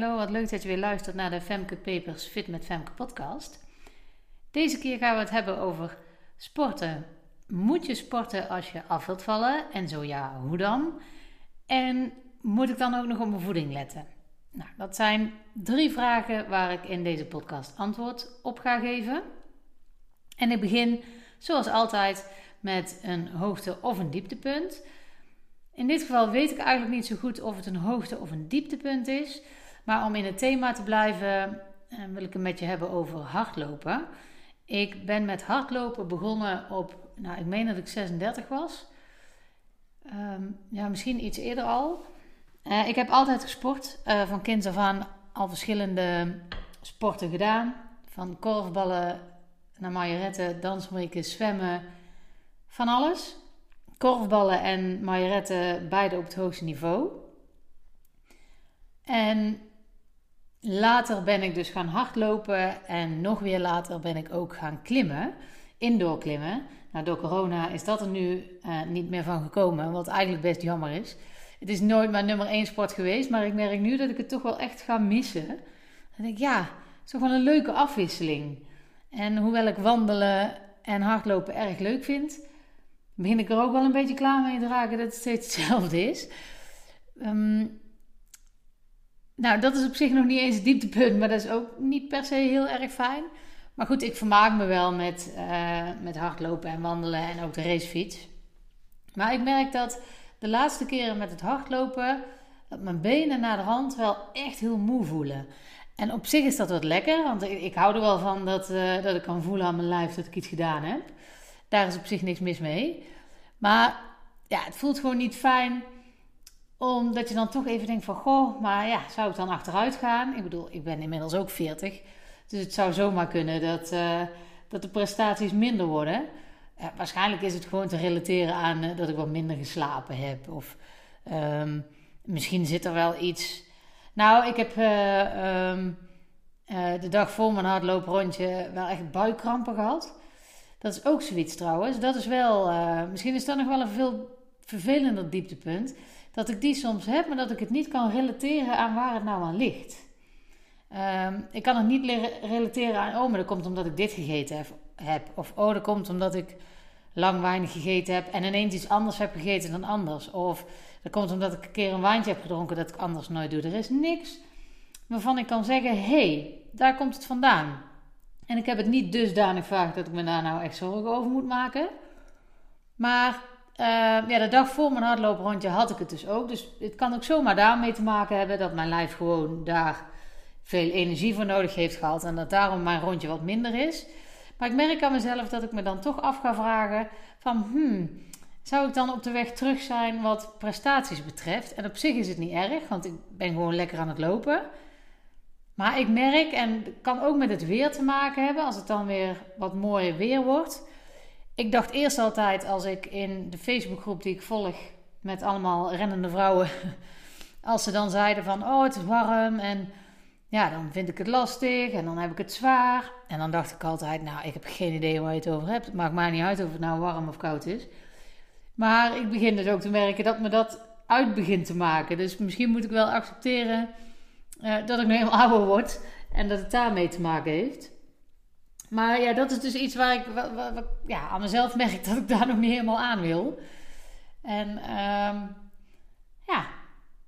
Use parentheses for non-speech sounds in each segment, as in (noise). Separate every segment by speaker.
Speaker 1: Hallo, wat leuk dat je weer luistert naar de Femke Papers Fit met Femke podcast. Deze keer gaan we het hebben over sporten. Moet je sporten als je af wilt vallen? En zo ja, hoe dan? En moet ik dan ook nog op mijn voeding letten? Nou, dat zijn drie vragen waar ik in deze podcast antwoord op ga geven. En ik begin zoals altijd met een hoogte- of een dieptepunt. In dit geval weet ik eigenlijk niet zo goed of het een hoogte- of een dieptepunt is. Maar om in het thema te blijven, eh, wil ik het met je hebben over hardlopen. Ik ben met hardlopen begonnen op, nou, ik meen dat ik 36 was. Ehm, ja, misschien iets eerder al. Uh, ik heb altijd gesport. Uh, van kind af aan al verschillende sporten gedaan. Van korfballen naar majoretten, dansmarieken, zwemmen. Van alles. Korfballen en majoretten beide op het hoogste niveau. En later ben ik dus gaan hardlopen en nog weer later ben ik ook gaan klimmen, indoor klimmen. Nou, door corona is dat er nu uh, niet meer van gekomen, wat eigenlijk best jammer is. Het is nooit mijn nummer één sport geweest, maar ik merk nu dat ik het toch wel echt ga missen. Dan denk ik, ja, het is toch wel een leuke afwisseling. En hoewel ik wandelen en hardlopen erg leuk vind, begin ik er ook wel een beetje klaar mee te raken dat het steeds (laughs) hetzelfde is. Um, nou, dat is op zich nog niet eens het dieptepunt, maar dat is ook niet per se heel erg fijn. Maar goed, ik vermaak me wel met, uh, met hardlopen en wandelen en ook de racefiets. Maar ik merk dat de laatste keren met het hardlopen, dat mijn benen naar de hand wel echt heel moe voelen. En op zich is dat wat lekker, want ik, hou er wel van dat, uh, dat ik kan voelen aan mijn lijf dat ik iets gedaan heb. Daar is op zich niks mis mee. Maar ja, het voelt gewoon niet fijn omdat je dan toch even denkt van, goh, maar ja, zou ik dan achteruit gaan? Ik bedoel, ik ben inmiddels ook 40. Dus het zou zomaar kunnen dat, uh, dat de prestaties minder worden. Waarschijnlijk is het gewoon te relateren aan uh, dat ik wat minder geslapen heb. Of um, misschien zit er wel iets. Nou, ik heb um, de dag voor mijn hardlooprondje wel echt buikkrampen gehad. Dat is ook zoiets trouwens. Dat is wel, misschien is dat nog wel een veel vervelender dieptepunt dat ik die soms heb, maar dat ik het niet kan relateren aan waar het nou aan ligt. Um, ik kan het niet relateren aan, oh, maar dat komt omdat ik dit gegeten heb. Of, oh, dat komt omdat ik lang weinig gegeten heb en ineens iets anders heb gegeten dan anders. Of dat komt omdat ik een keer een wijntje heb gedronken dat ik anders nooit doe. Er is niks waarvan ik kan zeggen, hey, daar komt het vandaan. En ik heb het niet dusdanig vaak dat ik me daar nou echt zorgen over moet maken. Maar uh, ja, de dag voor mijn hardlooprondje had ik het dus ook. Dus het kan ook zomaar daarmee te maken hebben dat mijn lijf gewoon daar veel energie voor nodig heeft gehad. En dat daarom mijn rondje wat minder is. Maar ik merk aan mezelf dat ik me dan toch af ga vragen van... Hmm, zou ik dan op de weg terug zijn wat prestaties betreft? En op zich is het niet erg, want ik ben gewoon lekker aan het lopen. Maar ik merk, en kan ook met het weer te maken hebben... als het dan weer wat mooier weer wordt ik dacht eerst altijd als ik in de Facebookgroep die ik volg met allemaal rennende vrouwen, (laughs) als ze dan zeiden van oh het is warm en ja dan vind ik het lastig en dan heb ik het zwaar en dan dacht ik altijd nou ik heb geen idee waar je het over hebt, maakt mij niet uit of het nou warm of koud is. Maar ik begin dus ook te merken dat me dat uit begint te maken. Dus misschien moet ik wel accepteren uh, dat ik nu helemaal (laughs) ouder word en dat het daarmee te maken heeft. Maar ja, dat is dus iets waar ik ja, aan mezelf (laughs) merk dat ik daar nog niet helemaal aan wil. En um, ja,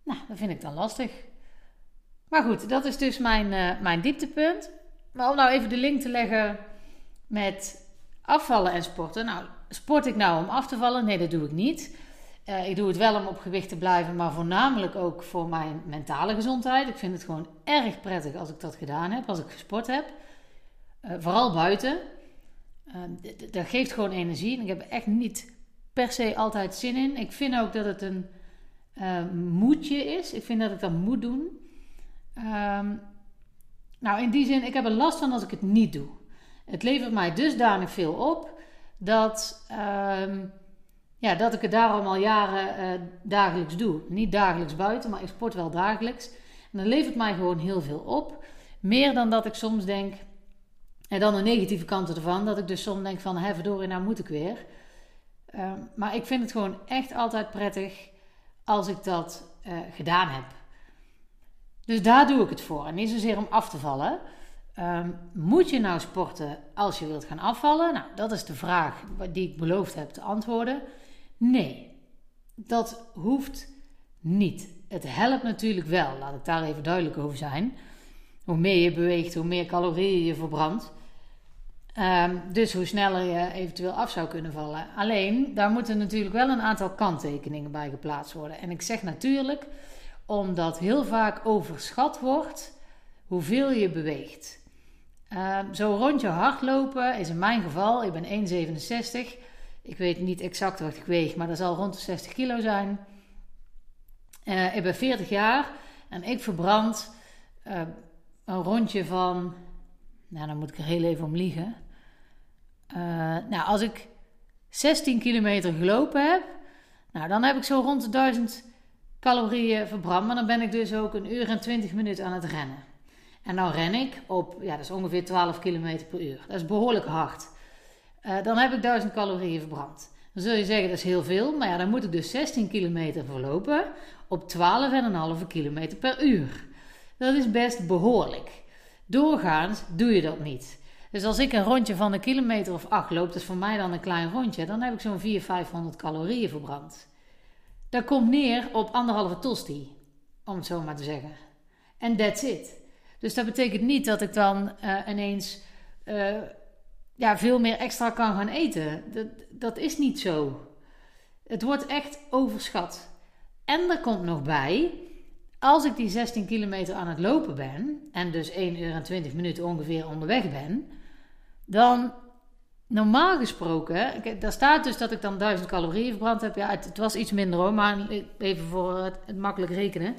Speaker 1: nou, dat vind ik dan lastig. Maar goed, dat is dus mijn, uh, mijn dieptepunt. Maar om nou even de link te leggen met afvallen en sporten. Nou, sport ik nou om af te vallen? Nee, dat doe ik niet. Uh, ik doe het wel om op gewicht te blijven, maar voornamelijk ook voor mijn mentale gezondheid. Ik vind het gewoon erg prettig als ik dat gedaan heb, als ik gesport heb. Uh, vooral buiten. Uh, dat geeft gewoon energie. En ik heb echt niet per se altijd zin in. Ik vind ook dat het een uh, moedje is. Ik vind dat ik dat moet doen. Um, nou, in die zin, ik heb er last van als ik het niet doe. Het levert mij dusdanig veel op dat, um, ja, dat ik het daarom al jaren dagelijks doe. Niet dagelijks buiten, maar ik sport wel dagelijks. En dat levert mij gewoon heel veel op. Meer dan dat ik soms denk, en dan de negatieve kanten ervan, dat ik dus soms denk van, verdorie, nou moet ik weer. Uh, maar ik vind het gewoon echt altijd prettig als ik dat uh, gedaan heb. Dus daar doe ik het voor. En niet zozeer om af te vallen. Ehm, moet je nou sporten als je wilt gaan afvallen? Nou, dat is de vraag die ik beloofd heb te antwoorden. Nee, dat hoeft niet. Het helpt natuurlijk wel, laat ik daar even duidelijk over zijn. Hoe meer je beweegt, hoe meer calorieën je verbrandt. Ehm, dus hoe sneller je eventueel af zou kunnen vallen. Alleen, daar moeten natuurlijk wel een aantal kanttekeningen bij geplaatst worden. En ik zeg natuurlijk, omdat heel vaak overschat wordt hoeveel je beweegt. Uh, zo rondje hardlopen is in mijn geval, ik ben 1,67. Ik weet niet exact wat ik weeg, maar dat zal rond de 60 kilo zijn. Uh, ik ben 40 jaar en ik verbrand uh, een rondje van, nou dan moet ik er heel even om liegen. Uh, nou, als ik 16 kilometer gelopen heb, nou dan heb ik zo rond de 1000 calorieën verbrand. Maar dan ben ik dus ook een uur en 20 minuten aan het rennen. En dan ren ik op, ja, dat is ongeveer 12 km per uur. Dat is behoorlijk hard. Uh, dan heb ik 1000 calorieën verbrand. Dan zul je zeggen dat is heel veel, maar ja, dan moet ik dus 16 kilometer verlopen op 12,5 km per uur. Dat is best behoorlijk. Doorgaans doe je dat niet. Dus als ik een rondje van een kilometer of 8 loop, dat is voor mij dan een klein rondje, dan heb ik zo'n 400, 500 calorieën verbrand. Dat komt neer op anderhalve tosti, om het zo maar te zeggen. En that's it. Dus dat betekent niet dat ik dan uh, ineens uh, ja, veel meer extra kan gaan eten. Dat, dat is niet zo. Het wordt echt overschat. En er komt nog bij, als ik die 16 kilometer aan het lopen ben, en dus 1 uur en 20 minuten ongeveer onderweg ben, dan normaal gesproken, daar staat dus dat ik dan 1000 calorieën verbrand heb. Ja, het, was iets minder hoor, maar even voor het, het makkelijk rekenen.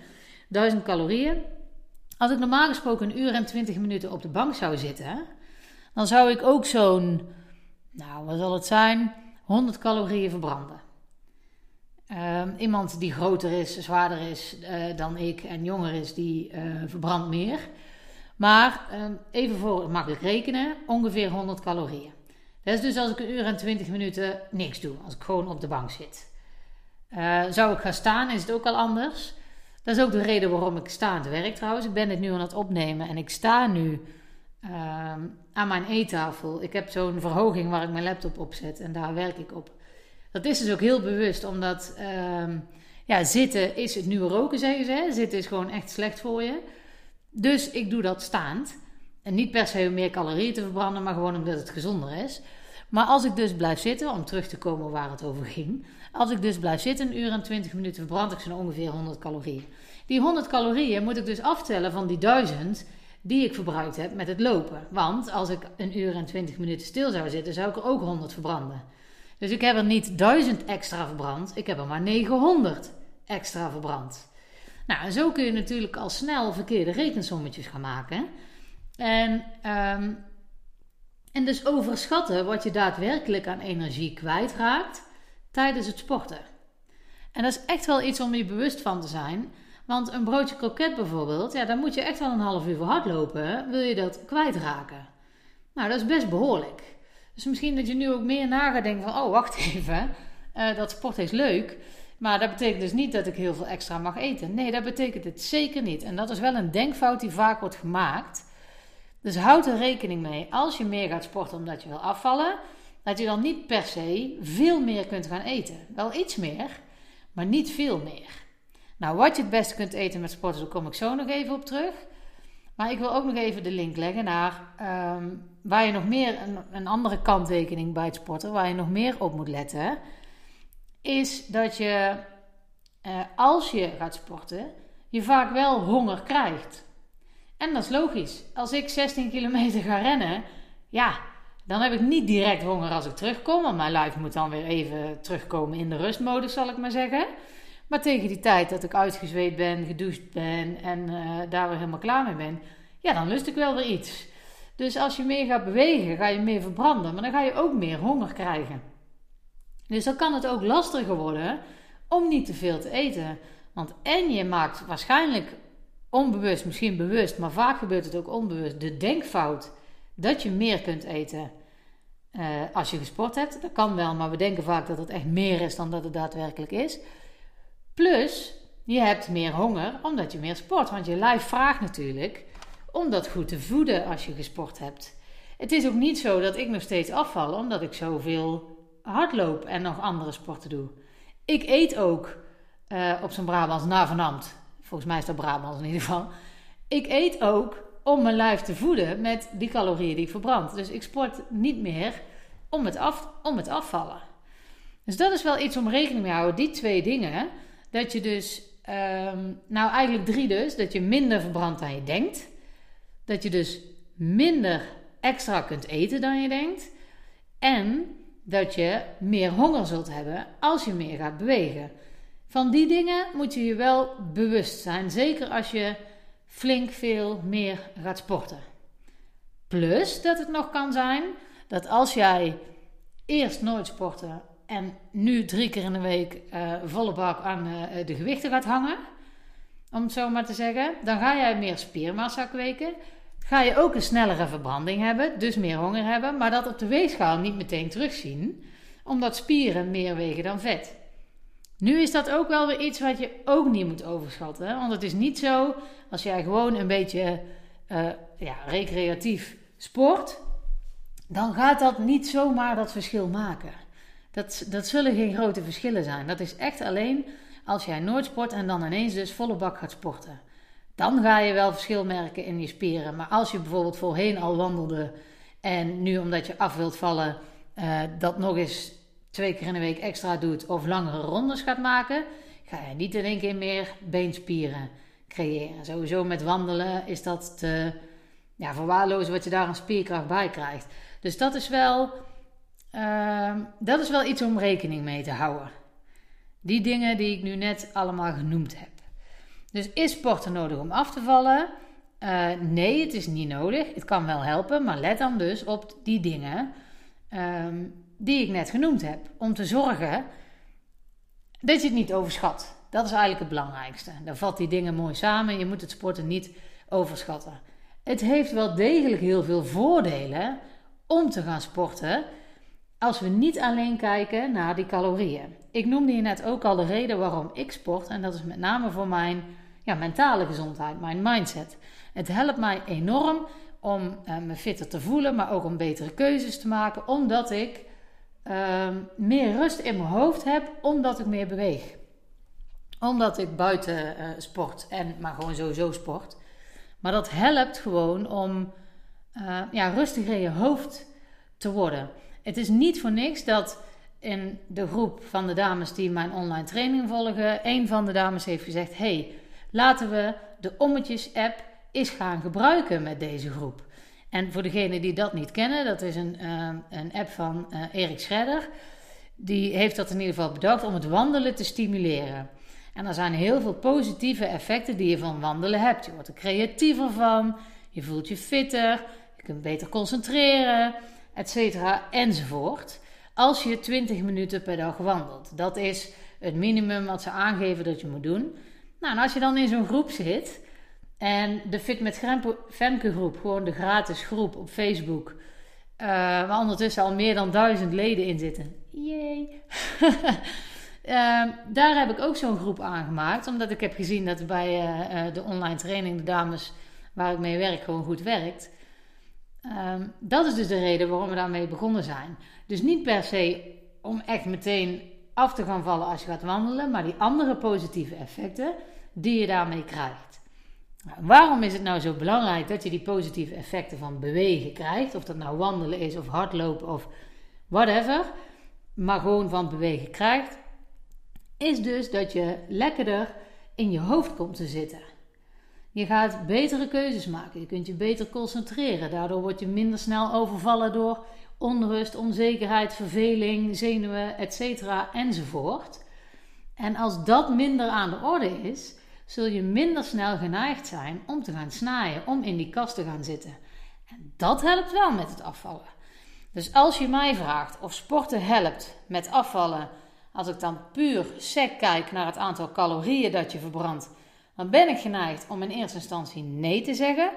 Speaker 1: 1000 calorieën. Als ik normaal gesproken een uur en 20 minuten op de bank zou zitten, dan zou ik ook zo'n, nou wat zal het zijn, 100 calorieën verbranden. Um, iemand die groter is, zwaarder is uh, dan ik en jonger is, die uh, verbrandt meer. Maar um, even voor makkelijk rekenen, ongeveer 100 calorieën. Dat is dus als ik een uur en 20 minuten niks doe, als ik gewoon op de bank zit. Uh, zou ik gaan staan, is het ook al anders. Dat is ook de reden waarom ik staand werk trouwens. Ik ben dit nu aan het opnemen en ik sta nu uh, aan mijn eettafel. Ik heb zo'n verhoging waar ik mijn laptop op zet en daar werk ik op. Dat is dus ook heel bewust, omdat uh, ja, zitten is het nieuwe roken, zeggen ze. Zitten is gewoon echt slecht voor je. Dus ik doe dat staand. En niet per se om meer calorieën te verbranden, maar gewoon omdat het gezonder is. Maar als ik dus blijf zitten, om terug te komen waar het over ging. Als ik dus blijf zitten, een uur en 20 minuten, verbrand ik zo'n ongeveer 100 calorieën. Die 100 calorieën moet ik dus aftellen van die 1000 die ik verbruikt heb met het lopen. Want als ik een uur en 20 minuten stil zou zitten, zou ik er ook 100 verbranden. Dus ik heb er niet 1000 extra verbrand, ik heb er maar 900 extra verbrand. Nou, en zo kun je natuurlijk al snel verkeerde rekensommetjes gaan maken. En, um, en dus overschatten wat je daadwerkelijk aan energie kwijtraakt tijdens het sporten. En dat is echt wel iets om je bewust van te zijn. Want een broodje kroket bijvoorbeeld, ja, daar moet je echt wel een half uur voor hardlopen. Wil je dat kwijtraken? Nou, dat is best behoorlijk. Dus misschien dat je nu ook meer na gaat denken van, oh, wacht even. Uh, dat sport is leuk. Maar dat betekent dus niet dat ik heel veel extra mag eten. Nee, dat betekent het zeker niet. En dat is wel een denkfout die vaak wordt gemaakt. Dus houd er rekening mee. Als je meer gaat sporten omdat je wil afvallen, dat je dan niet per se veel meer kunt gaan eten. Wel iets meer, maar niet veel meer. Nou, wat je het beste kunt eten met sporten, daar kom ik zo nog even op terug. Maar ik wil ook nog even de link leggen naar um, waar je nog meer, een, andere kanttekening bij het sporten, waar je nog meer op moet letten, is dat je uh, als je gaat sporten, je vaak wel honger krijgt. En dat is logisch. Als ik 16 kilometer ga rennen, ja, dan heb ik niet direct honger als ik terugkom. Want mijn lijf moet dan weer even terugkomen in de rustmodus, zal ik maar zeggen. Maar tegen die tijd dat ik uitgezweet ben, gedoucht ben en uh, daar weer helemaal klaar mee ben, ja, dan lust ik wel weer iets. Dus als je meer gaat bewegen, ga je meer verbranden, maar dan ga je ook meer honger krijgen. Dus dan kan het ook lastiger worden om niet te veel te eten. Want en je maakt waarschijnlijk onbewust, misschien bewust, maar vaak gebeurt het ook onbewust, de denkfout dat je meer kunt eten uh, als je gesport hebt. Dat kan wel, maar we denken vaak dat het echt meer is dan dat het daadwerkelijk is. Plus Je hebt meer honger omdat je meer sport. Want je lijf vraagt natuurlijk om dat goed te voeden als je gesport hebt. Het is ook niet zo dat ik nog steeds afval omdat ik zoveel hardloop en nog andere sporten doe. Ik eet ook uh, op zijn Brabants na vanambt. Volgens mij is dat Brabants in ieder geval. Ik eet ook om mijn lijf te voeden met die calorieën die ik verbrand. Dus ik sport niet meer om het, af, om het afvallen. Dus dat is wel iets om rekening mee te houden. Die twee dingen. Dat je dus, ehm, nou eigenlijk drie dus. Dat je minder verbrandt dan je denkt. Dat je dus minder extra kunt eten dan je denkt. En dat je meer honger zult hebben als je meer gaat bewegen. Van die dingen moet je je wel bewust zijn. Zeker als je flink veel meer gaat sporten. Plus dat het nog kan zijn dat als jij eerst nooit sporten en nu drie keer in de week uh, volle bak aan uh, de gewichten gaat hangen, om het zo maar te zeggen, dan ga jij meer spiermassa kweken. Ga je ook een snellere verbranding hebben, dus meer honger hebben, maar dat op de weegschaal niet meteen terugzien, omdat spieren meer wegen dan vet. Nu is dat ook wel weer iets wat je ook niet moet overschatten. Want het is niet zo als jij gewoon een beetje uh, ja, recreatief sport, dan gaat dat niet zomaar dat verschil maken. Dat, dat zullen geen grote verschillen zijn. Dat is echt alleen als jij nooit sport en dan ineens dus volle bak gaat sporten. Dan ga je wel verschil merken in je spieren. Maar als je bijvoorbeeld voorheen al wandelde en nu omdat je af wilt vallen, uh, dat nog eens twee keer in de week extra doet of langere rondes gaat maken, ga je niet in één keer meer beenspieren creëren. Sowieso met wandelen is dat te ja, verwaarlozen wat je daar aan spierkracht bij krijgt. Dus dat is wel, uh, dat is wel iets om rekening mee te houden. Die dingen die ik nu net allemaal genoemd heb. Dus is sporten nodig om af te vallen? Uh, nee, het is niet nodig. Het kan wel helpen, maar let dan dus op die dingen. Um, die ik net genoemd heb. Om te zorgen dat je het niet overschat. Dat is eigenlijk het belangrijkste. Dan valt die dingen mooi samen. Je moet het sporten niet overschatten. Het heeft wel degelijk heel veel voordelen om te gaan sporten. Als we niet alleen kijken naar die calorieën. Ik noemde je net ook al de reden waarom ik sport. En dat is met name voor mijn ja, mentale gezondheid, mijn mindset. Het helpt mij enorm om uh, me fitter te voelen, maar ook om betere keuzes te maken. Omdat ik Ehm, meer rust in mijn hoofd heb, omdat ik meer beweeg. Omdat ik buiten uh, sport en maar gewoon sowieso sport. Maar dat helpt gewoon om uh, ja, rustiger in je hoofd te worden. Het is niet voor niks dat in de groep van de dames die mijn online training volgen, een van de dames heeft gezegd: hey, laten we de Ommetjes-app eens gaan gebruiken met deze groep. En voor degenen die dat niet kennen, dat is een, uh, een app van uh, Erik Schredder. Die heeft dat in ieder geval bedacht om het wandelen te stimuleren. En er zijn heel veel positieve effecten die je van wandelen hebt. Je wordt er creatiever van, je voelt je fitter, je kunt beter concentreren, etcetera enzovoort. Als je 20 minuten per dag wandelt. Dat is het minimum wat ze aangeven dat je moet doen. Nou, en als je dan in zo'n groep zit, en de Fit met Femke groep, gewoon de gratis groep op Facebook. Uh, waar ondertussen al meer dan duizend leden in zitten. Yay! uh, (laughs) daar heb ik ook zo'n groep aangemaakt. Omdat ik heb gezien dat bij uh, de online training de dames waar ik mee werk gewoon goed werkt. Ehm, dat is dus de reden waarom we daarmee begonnen zijn. Dus niet per se om echt meteen af te gaan vallen als je gaat wandelen. Maar die andere positieve effecten die je daarmee krijgt. Waarom is het nou zo belangrijk dat je die positieve effecten van bewegen krijgt? Of dat nou wandelen is of hardlopen of whatever, maar gewoon van bewegen krijgt, is dus dat je lekkerder in je hoofd komt te zitten. Je gaat betere keuzes maken, je kunt je beter concentreren. Daardoor word je minder snel overvallen door onrust, onzekerheid, verveling, zenuwen, etc. enzovoort. En als dat minder aan de orde is, zul je minder snel geneigd zijn om te gaan snijden, om in die kast te gaan zitten. En dat helpt wel met het afvallen. Dus als je mij vraagt of sporten helpt met afvallen, als ik dan puur sec kijk naar het aantal calorieën dat je verbrandt, dan ben ik geneigd om in eerste instantie nee te zeggen.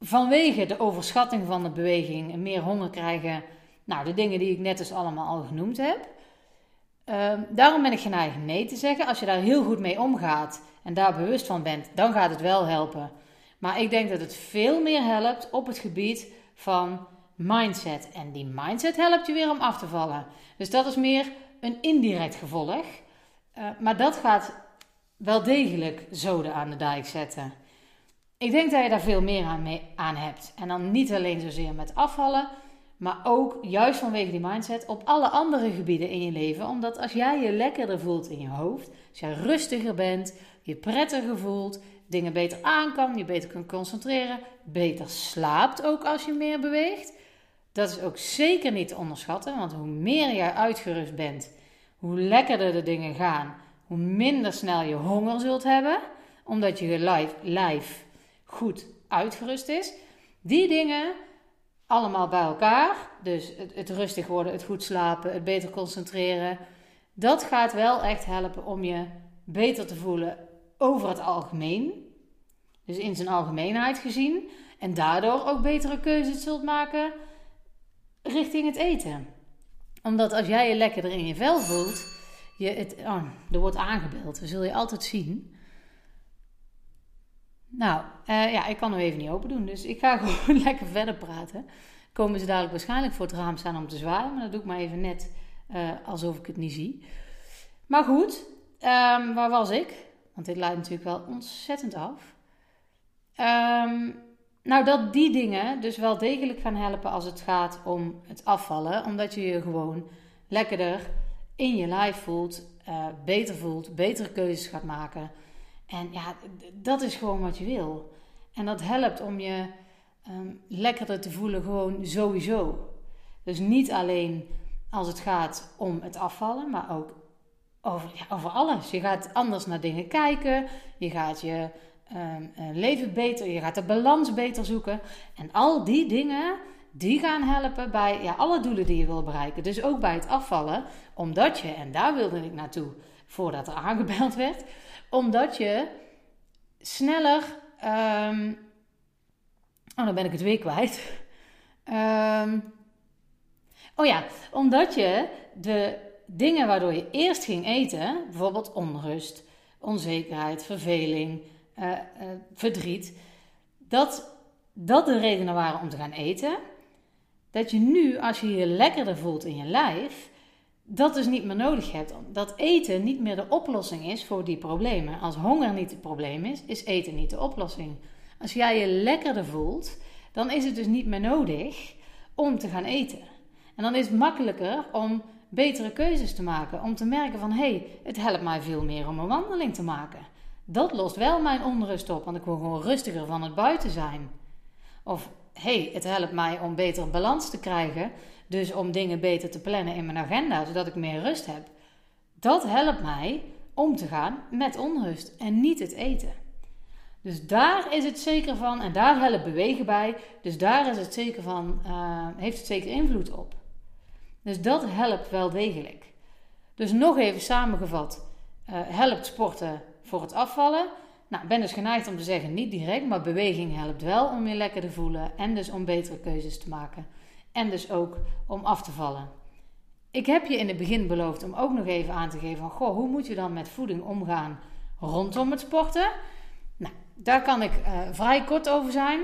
Speaker 1: Vanwege de overschatting van de beweging en meer honger krijgen. Nou, de dingen die ik net dus allemaal al genoemd heb. Ehm, daarom ben ik geneigd nee te zeggen. Als je daar heel goed mee omgaat en daar bewust van bent, dan gaat het wel helpen. Maar ik denk dat het veel meer helpt op het gebied van mindset. En die mindset helpt je weer om af te vallen. Dus dat is meer een indirect gevolg. Uh, maar dat gaat wel degelijk zoden aan de dijk zetten. Ik denk dat je daar veel meer aan, aan hebt. En dan niet alleen zozeer met afvallen, maar ook juist vanwege die mindset op alle andere gebieden in je leven. Omdat als jij je lekkerder voelt in je hoofd, als jij rustiger bent, je prettiger voelt, dingen beter aan kan, je beter kunt concentreren, beter slaapt ook als je meer beweegt. Dat is ook zeker niet te onderschatten, want hoe meer jij uitgerust bent, hoe lekkerder de dingen gaan, hoe minder snel je honger zult hebben, omdat je lijf, lijf goed uitgerust is. Die dingen allemaal bij elkaar, dus het, het rustig worden, het goed slapen, het beter concentreren, dat gaat wel echt helpen om je beter te voelen over het algemeen. Dus in zijn algemeenheid gezien. En daardoor ook betere keuzes zult maken richting het eten. Omdat als jij je lekkerder in je vel voelt, je het, oh, er wordt aangebeeld. Dat zul je altijd zien. Nou, uh, ja, ik kan hem even niet open doen. Dus ik ga (laughs) gewoon lekker verder praten. Komen ze dadelijk waarschijnlijk voor het raam staan om te zwaaien. Maar dat doe ik maar even net uh, alsof ik het niet zie. Maar goed, um, waar was ik? Want dit leidt natuurlijk wel ontzettend af. Um, nou, dat die dingen dus wel degelijk gaan helpen als het gaat om het afvallen. Omdat je je gewoon lekkerder in je lijf voelt, uh, beter voelt, betere keuzes gaat maken. En ja, dat is gewoon wat je wil. En dat helpt om je um, lekkerder te voelen, gewoon sowieso. Dus niet alleen als het gaat om het afvallen, maar ook over, ja, over alles. Je gaat anders naar dingen kijken. Je gaat je um, leven beter, je gaat de balans beter zoeken. En al die dingen, die gaan helpen bij ja, alle doelen die je wil bereiken. Dus ook bij het afvallen, omdat je, en daar wilde ik naartoe voordat er aangebeld werd, omdat je sneller. Um, oh, dan ben ik het weer kwijt. Um, (laughs) oh ja, omdat je de dingen waardoor je eerst ging eten, bijvoorbeeld onrust, onzekerheid, verveling, uh, uh, verdriet, dat dat de redenen waren om te gaan eten. Dat je nu, als je je lekkerder voelt in je lijf, dat dus niet meer nodig hebt. Dat eten niet meer de oplossing is voor die problemen. Als honger niet het probleem is, is eten niet de oplossing. Als jij je lekkerder voelt, dan is het dus niet meer nodig om te gaan eten. En dan is het makkelijker om betere keuzes te maken. Om te merken van, hé, hey, het helpt mij veel meer om een wandeling te maken. Dat lost wel mijn onrust op, want ik wil gewoon rustiger van het buiten zijn. Of, hé, hey, het helpt mij om beter balans te krijgen. Dus om dingen beter te plannen in mijn agenda, zodat ik meer rust heb. Dat helpt mij om te gaan met onrust en niet het eten. Dus daar is het zeker van, en daar helpt bewegen bij. Dus daar is het zeker van, uh, heeft het zeker invloed op. Dus dat helpt wel degelijk. Dus nog even samengevat: uh, helpt sporten voor het afvallen? Nou, ik ben dus geneigd om te zeggen niet direct, maar beweging helpt wel om je lekker te voelen en dus om betere keuzes te maken. En dus ook om af te vallen. Ik heb je in het begin beloofd om ook nog even aan te geven van, goh, hoe moet je dan met voeding omgaan rondom het sporten? Nou, daar kan ik uh, vrij kort over zijn.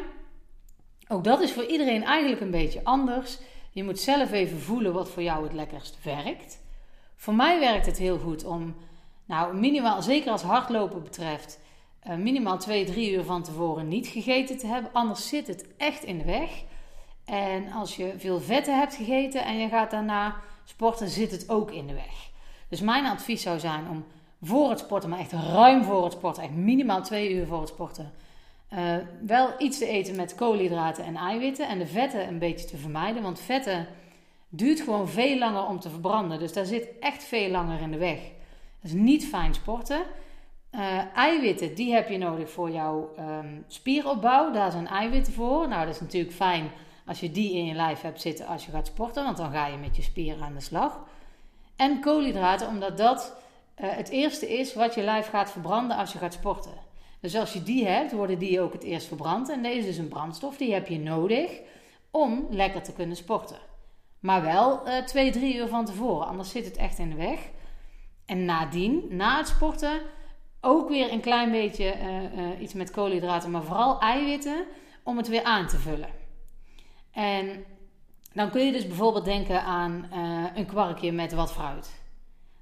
Speaker 1: Ook dat is voor iedereen eigenlijk een beetje anders. Je moet zelf even voelen wat voor jou het lekkerst werkt. Voor mij werkt het heel goed om, nou minimaal, zeker als hardlopen betreft, uh, minimaal 2, 3 uur van tevoren niet gegeten te hebben. Anders zit het echt in de weg. En als je veel vetten hebt gegeten en je gaat daarna sporten, zit het ook in de weg. Dus mijn advies zou zijn om voor het sporten, maar echt ruim voor het sporten, echt minimaal 2 uur voor het sporten, uh, wel iets te eten met koolhydraten en eiwitten en de vetten een beetje te vermijden. Want vetten duurt gewoon veel langer om te verbranden. Dus daar zit echt veel langer in de weg. Dat is niet fijn sporten. Uh, eiwitten, die heb je nodig voor jouw um, spieropbouw. Daar zijn eiwitten voor. Nou, dat is natuurlijk fijn als je die in je lijf hebt zitten als je gaat sporten. Want dan ga je met je spieren aan de slag. En koolhydraten, omdat dat uh, het eerste is wat je lijf gaat verbranden als je gaat sporten. Dus als je die hebt, worden die ook het eerst verbrand. En deze is een brandstof, die heb je nodig om lekker te kunnen sporten. Maar wel uh, twee, drie uur van tevoren, anders zit het echt in de weg. En nadien, na het sporten, ook weer een klein beetje eh, eh, iets met koolhydraten, maar vooral eiwitten, om het weer aan te vullen. En dan kun je dus bijvoorbeeld denken aan uh, een kwarkje met wat fruit.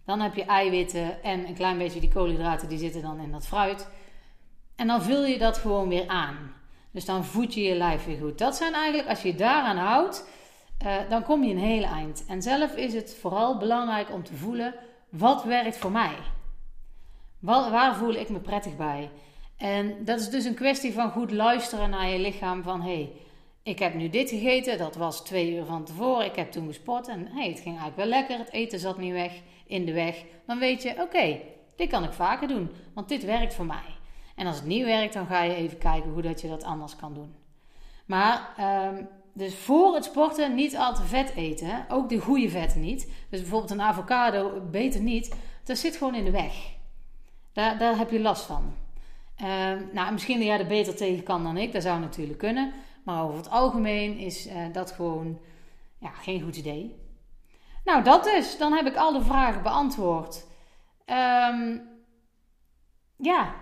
Speaker 1: Dan heb je eiwitten en een klein beetje die koolhydraten, die zitten dan in dat fruit. En dan vul je dat gewoon weer aan. Dus dan voed je je lijf weer goed. Dat zijn eigenlijk, als je daaraan houdt, uh, dan kom je een hele eind. En zelf is het vooral belangrijk om te voelen, wat werkt voor mij? Waar, voel ik me prettig bij? En dat is dus een kwestie van goed luisteren naar je lichaam. Van hey, ik heb nu dit gegeten, dat was twee uur van tevoren. Ik heb toen gesport en hey, het ging eigenlijk wel lekker. Het eten zat niet weg in de weg. Dan weet je, oké, dit kan ik vaker doen, want dit werkt voor mij. En als het niet werkt, dan ga je even kijken hoe dat je dat anders kan doen. Maar um, dus voor het sporten niet al te vet eten. Ook de goede vetten niet. Dus bijvoorbeeld een avocado beter niet. Dat zit gewoon in de weg. Daar, daar heb je last van. Uh, nou, misschien dat jij er beter tegen kan dan ik. Dat zou natuurlijk kunnen. Maar over het algemeen is uh, dat gewoon ja, geen goed idee. Nou, dat dus. Dan heb ik al de vragen beantwoord. Um, ja,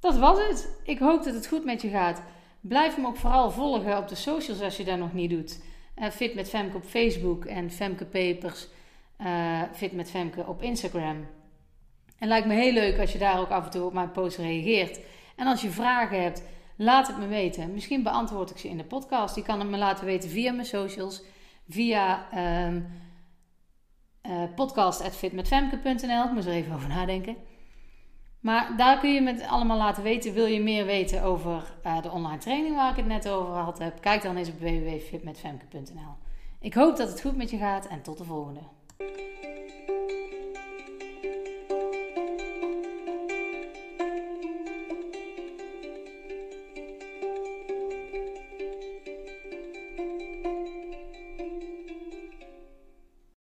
Speaker 1: dat was het. Ik hoop dat het goed met je gaat. Blijf me ook vooral volgen op de socials als je dat nog niet doet. Uh, Fit met Femke op Facebook en Femke Papers uh, Fit met Femke op Instagram. En lijkt me heel leuk als je daar ook af en toe op mijn post reageert. En als je vragen hebt, laat het me weten. Misschien beantwoord ik ze in de podcast. Je kan het me laten weten via mijn socials, via um, uh, podcast.fitmetfemke.nl. Ik moet er even over nadenken. Maar daar kun je me allemaal laten weten. Wil je meer weten over uh, de online training waar ik het net over had heb? Kijk dan eens op www.fitmetfemke.nl. Ik hoop dat het goed met je gaat en tot de volgende.